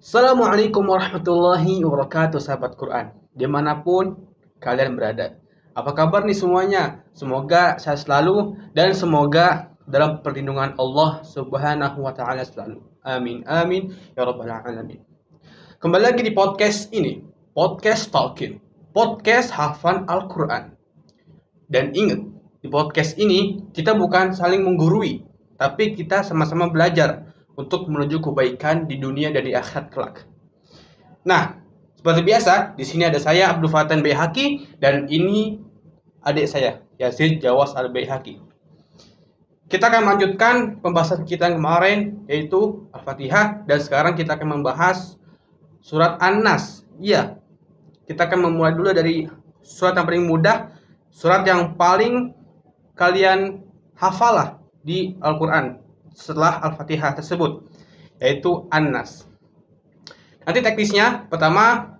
Assalamualaikum warahmatullahi wabarakatuh sahabat Quran. Di mana pun kalian berada. Apa kabar nih semuanya? Semoga sehat selalu Dan semoga dalam perlindungan Allah subhanahu wa ta'ala selalu. Amin amin. Ya rabbal alamin. Kembali lagi di podcast ini. Podcast Talking Podcast Hafan Al-Quran. Dan ingat Di podcast ini kita bukan saling menggurui Tapi kita sama-sama belajar untuk menuju kebaikan di dunia dan di akhirat kelak. Nah, seperti biasa, di sini ada saya Abdul Fatan Bayhaki dan ini adik saya Yazid Jawas Al Bayhaki. Kita akan melanjutkan pembahasan kita yang kemarin yaitu Al-Fatihah dan sekarang kita akan membahas surat An-Nas. Iya. Kita akan memulai dulu dari surat yang paling mudah, surat yang paling kalian hafalah di Al-Qur'an setelah Al-Fatihah tersebut yaitu An-Nas. Nanti teknisnya pertama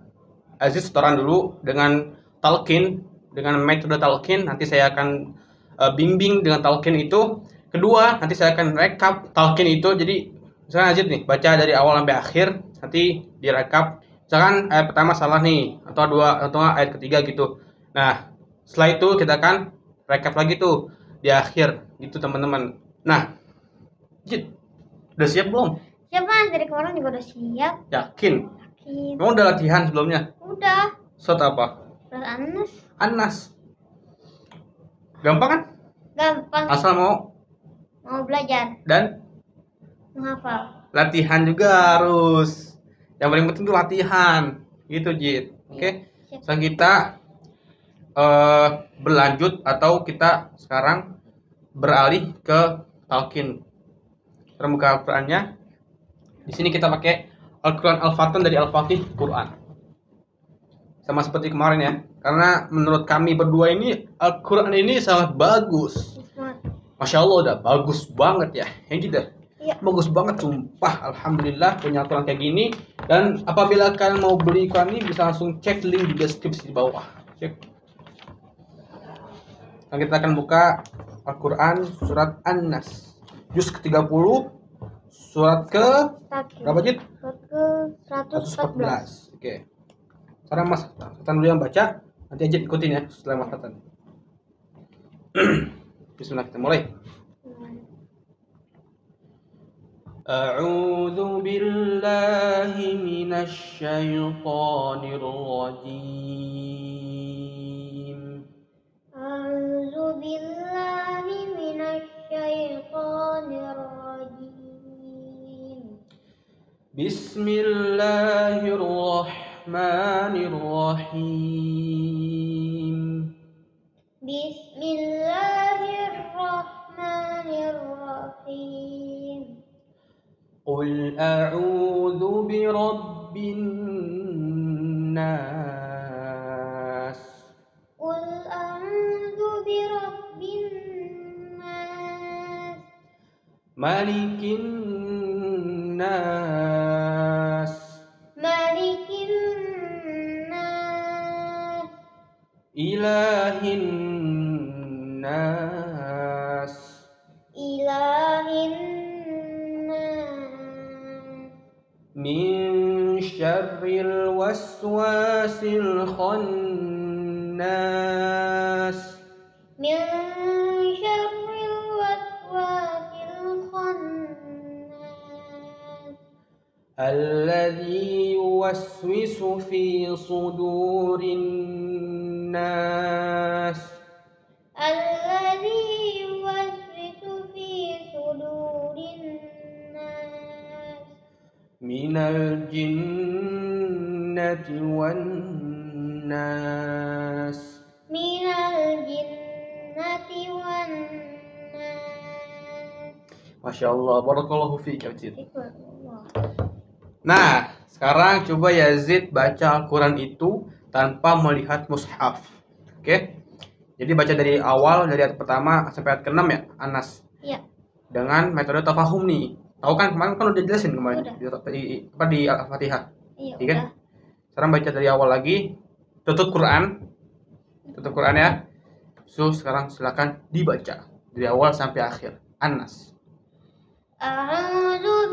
Aziz setoran dulu dengan talqin dengan metode talqin nanti saya akan uh, bimbing dengan talqin itu. Kedua, nanti saya akan rekap talqin itu. Jadi misalnya Aziz nih baca dari awal sampai akhir nanti direkap. Misalkan ayat pertama salah nih atau dua atau ayat ketiga gitu. Nah, setelah itu kita akan rekap lagi tuh di akhir gitu teman-teman. Nah, Jit, udah siap belum? Siap mas, dari kemarin juga udah siap. Yakin? Yakin. Kamu udah latihan sebelumnya? Udah. Surat apa? Surat Anas. Anas. Gampang kan? Gampang. Asal mau Mau belajar, dan menghafal. latihan juga harus. Yang paling penting itu latihan. Gitu, Jit. Oke. Siap. Sekarang kita eh berlanjut atau kita sekarang beralih ke talqin. Terbuka Al-Qur'annya. Di sini kita pakai Al-Qur'an Al-Fatan dari Al-Fatih Quran. Sama seperti kemarin ya. Karena menurut kami berdua ini Al-Qur'an ini sangat bagus. Masya Allah udah bagus banget ya. Yang tidak Iya. bagus banget sumpah Alhamdulillah punya Quran kayak gini dan apabila kalian mau beli Quran ini bisa langsung cek link di deskripsi di bawah cek nah, kita akan buka Al-Quran surat An-Nas juz ke-30 surat ke Takir. berapa Jit? Surat ke 114. 114 oke sekarang Mas Hatan dulu yang baca nanti aja ikutin ya setelah Mas Hatan Bismillah kita mulai أعوذ بالله من الشيطان الرجيم بسم الله الرحمن الرحيم بسم الله الرحمن الرحيم قل أعوذ برب الناس قل أعوذ برب الناس ملك الناس إله الناس. إله الناس. من شر الوسواس الخناس. من الذي يوسوس في صدور الناس. الذي يوسوس في صدور الناس. من الجنة والناس. من الجنة والناس. Masya Allah, Barakallahu fiik ya Cid. Allah. Nah, sekarang coba Yazid baca Al-Quran itu tanpa melihat mushaf. Oke? Okay? Jadi baca dari awal, dari ayat pertama sampai ayat ke-6 ya, Anas? Iya. Dengan metode tafahum nih. Tahu kan kemarin kan udah jelasin kemarin udah. di, apa di Al-Fatihah. Iya. iya kan? Sekarang baca dari awal lagi. Tutup Quran. Tutup Quran ya. So, sekarang silakan dibaca dari awal sampai akhir. Anas. A'udzu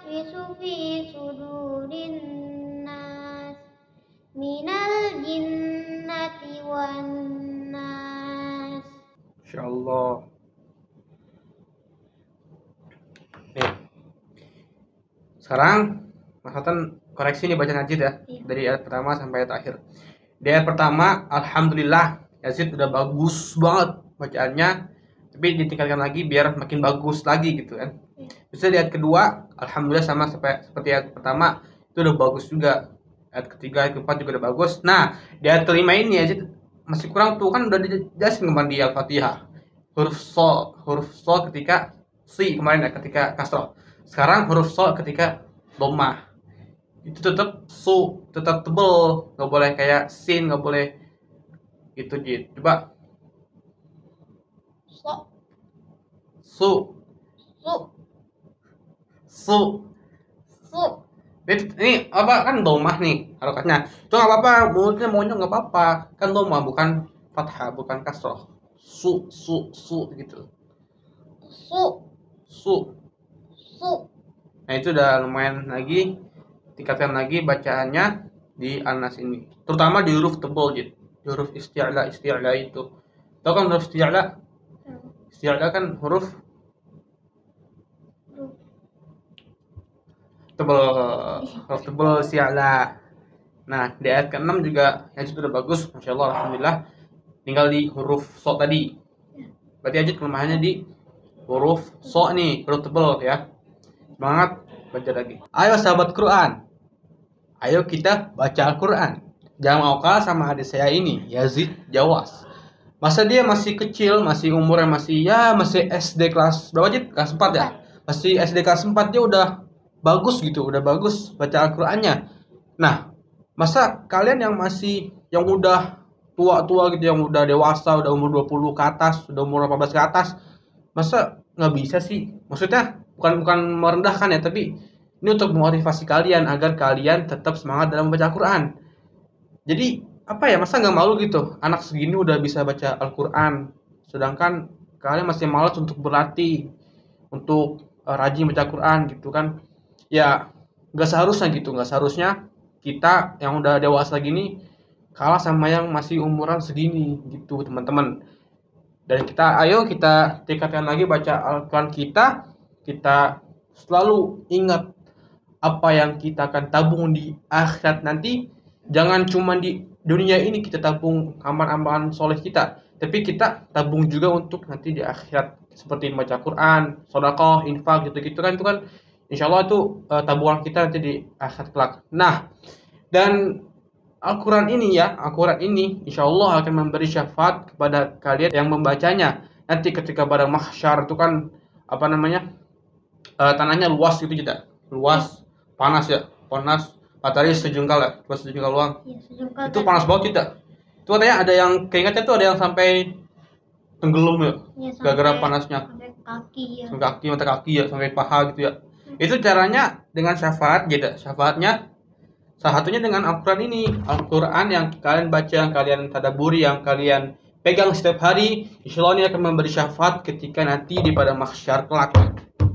في صدور الناس من الجنة والناس Insya Allah. Nih. Sekarang Mas Hasan koreksi nih bacaan Najid ya. Iya. Dari ayat pertama sampai ayat akhir. Di ayat pertama, Alhamdulillah, Yazid udah bagus banget bacaannya. Tapi ditingkatkan lagi biar makin bagus lagi gitu kan. Bisa di ayat kedua, Alhamdulillah sama sepe- seperti ayat pertama, itu udah bagus juga. Ayat ketiga, ayat keempat juga udah bagus. Nah, di ayat kelima ini Yazid masih kurang tuh kan udah dijelasin kemarin di Al-Fatihah. Huruf so huruf so ketika si kemarin ya ketika kasroh. Sekarang huruf so ketika domah itu tetap su tetap tebel. Nggak boleh kayak sin nggak boleh gitu jid coba. So, su. Su, su su. ini, apa kan domah nih harokatnya itu nggak apa-apa mulutnya monyong nggak apa-apa kan domah bukan fathah bukan kasroh su su su gitu Su, su su. Nah itu udah lumayan lagi tingkatkan lagi bacaannya di Anas ini. Terutama di huruf tebal gitu. Di huruf isti'la isti'la itu. Tahu kan huruf isti'la? Isti'la kan huruf tebal. Huruf tebal isti'la. Nah, di ayat ke-6 juga yang itu udah bagus, Masya Allah, Alhamdulillah. Tinggal di huruf so tadi. Berarti aja kelemahannya di huruf so nih, huruf tebal ya. Semangat baca lagi. Ayo sahabat Quran. Ayo kita baca Al-Quran. Jangan mau kalah sama adik saya ini, Yazid Jawas. Masa dia masih kecil, masih umurnya masih ya masih SD kelas berapa Jid? Kelas 4 ya? Masih SD kelas 4 dia udah bagus gitu, udah bagus baca Al-Qur'annya. Nah, masa kalian yang masih yang udah tua-tua gitu, yang udah dewasa, udah umur 20 ke atas, udah umur 18 ke atas, masa nggak bisa sih? Maksudnya bukan bukan merendahkan ya, tapi ini untuk memotivasi kalian agar kalian tetap semangat dalam membaca Al-Quran. Jadi apa ya masa nggak malu gitu anak segini udah bisa baca Al-Quran, sedangkan kalian masih malas untuk berlatih, untuk eh, rajin baca Al-Quran gitu kan? Ya nggak seharusnya gitu, nggak seharusnya kita yang udah dewasa gini kalah sama yang masih umuran segini gitu teman-teman. Dan kita ayo kita tingkatkan lagi baca Al-Quran kita, kita selalu ingat apa yang kita akan tabung di akhirat nanti. Jangan cuma di dunia ini kita tabung amal-amalan soleh kita tapi kita tabung juga untuk nanti di akhirat. Seperti membaca Quran, sodakoh, infak gitu-gitu kan itu kan insya Allah itu eh, tabungan kita nanti di akhirat kelak. Nah dan Al-Quran ini ya Al-Quran ini insya Allah akan memberi syafaat kepada kalian yang membacanya nanti ketika pada mahsyar itu kan apa namanya eh, tanahnya luas gitu tidak luas panas ya panas matahari sejengkal ya cuma sejengkal luang Ya, sejengkal itu kan. panas banget tidak itu katanya ada yang keingetnya tuh ada yang sampai tenggelam ya Ya, gara-gara panasnya Sampai kaki ya. sampai kaki mata kaki ya sampai paha gitu ya itu caranya dengan syafaat gitu. Syafaatnya salah satunya dengan Al-Quran ini. Al-Quran yang kalian baca yang kalian tadaburi yang kalian pegang setiap hari insya Allah ini akan memberi syafaat ketika nanti di pada mahsyar kelak.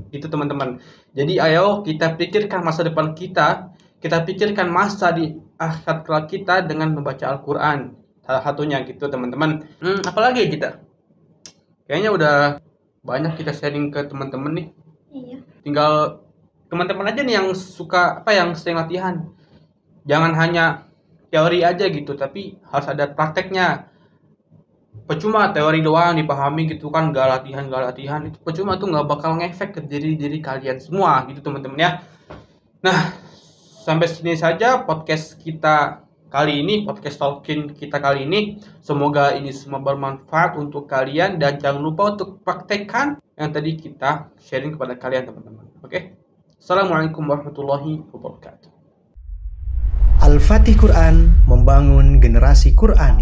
Itu teman-teman. Jadi ayo kita pikirkan masa depan kita. Kita pikirkan masa di akhirat kelak kita dengan membaca Al-Quran. Salah satunya gitu teman-teman. Hmm, apalagi ya kita? Kayaknya udah banyak kita sharing ke teman-teman nih. Iya. tinggal teman-teman aja nih yang suka apa yang sering latihan. Jangan hanya teori aja gitu tapi harus ada prakteknya. Percuma teori doang dipahami gitu kan gak latihan gak latihan itu percuma tuh nggak bakal ngefek ke diri diri kalian semua gitu teman-teman ya. Nah sampai sini saja podcast kita kali ini podcast talking kita kali ini. Semoga ini semua bermanfaat untuk kalian dan jangan lupa untuk praktekkan yang tadi kita sharing kepada kalian teman-teman. Oke assalamualaikum warahmatullahi wabarakatuh Al-Fatih Quran membangun generasi Qurani.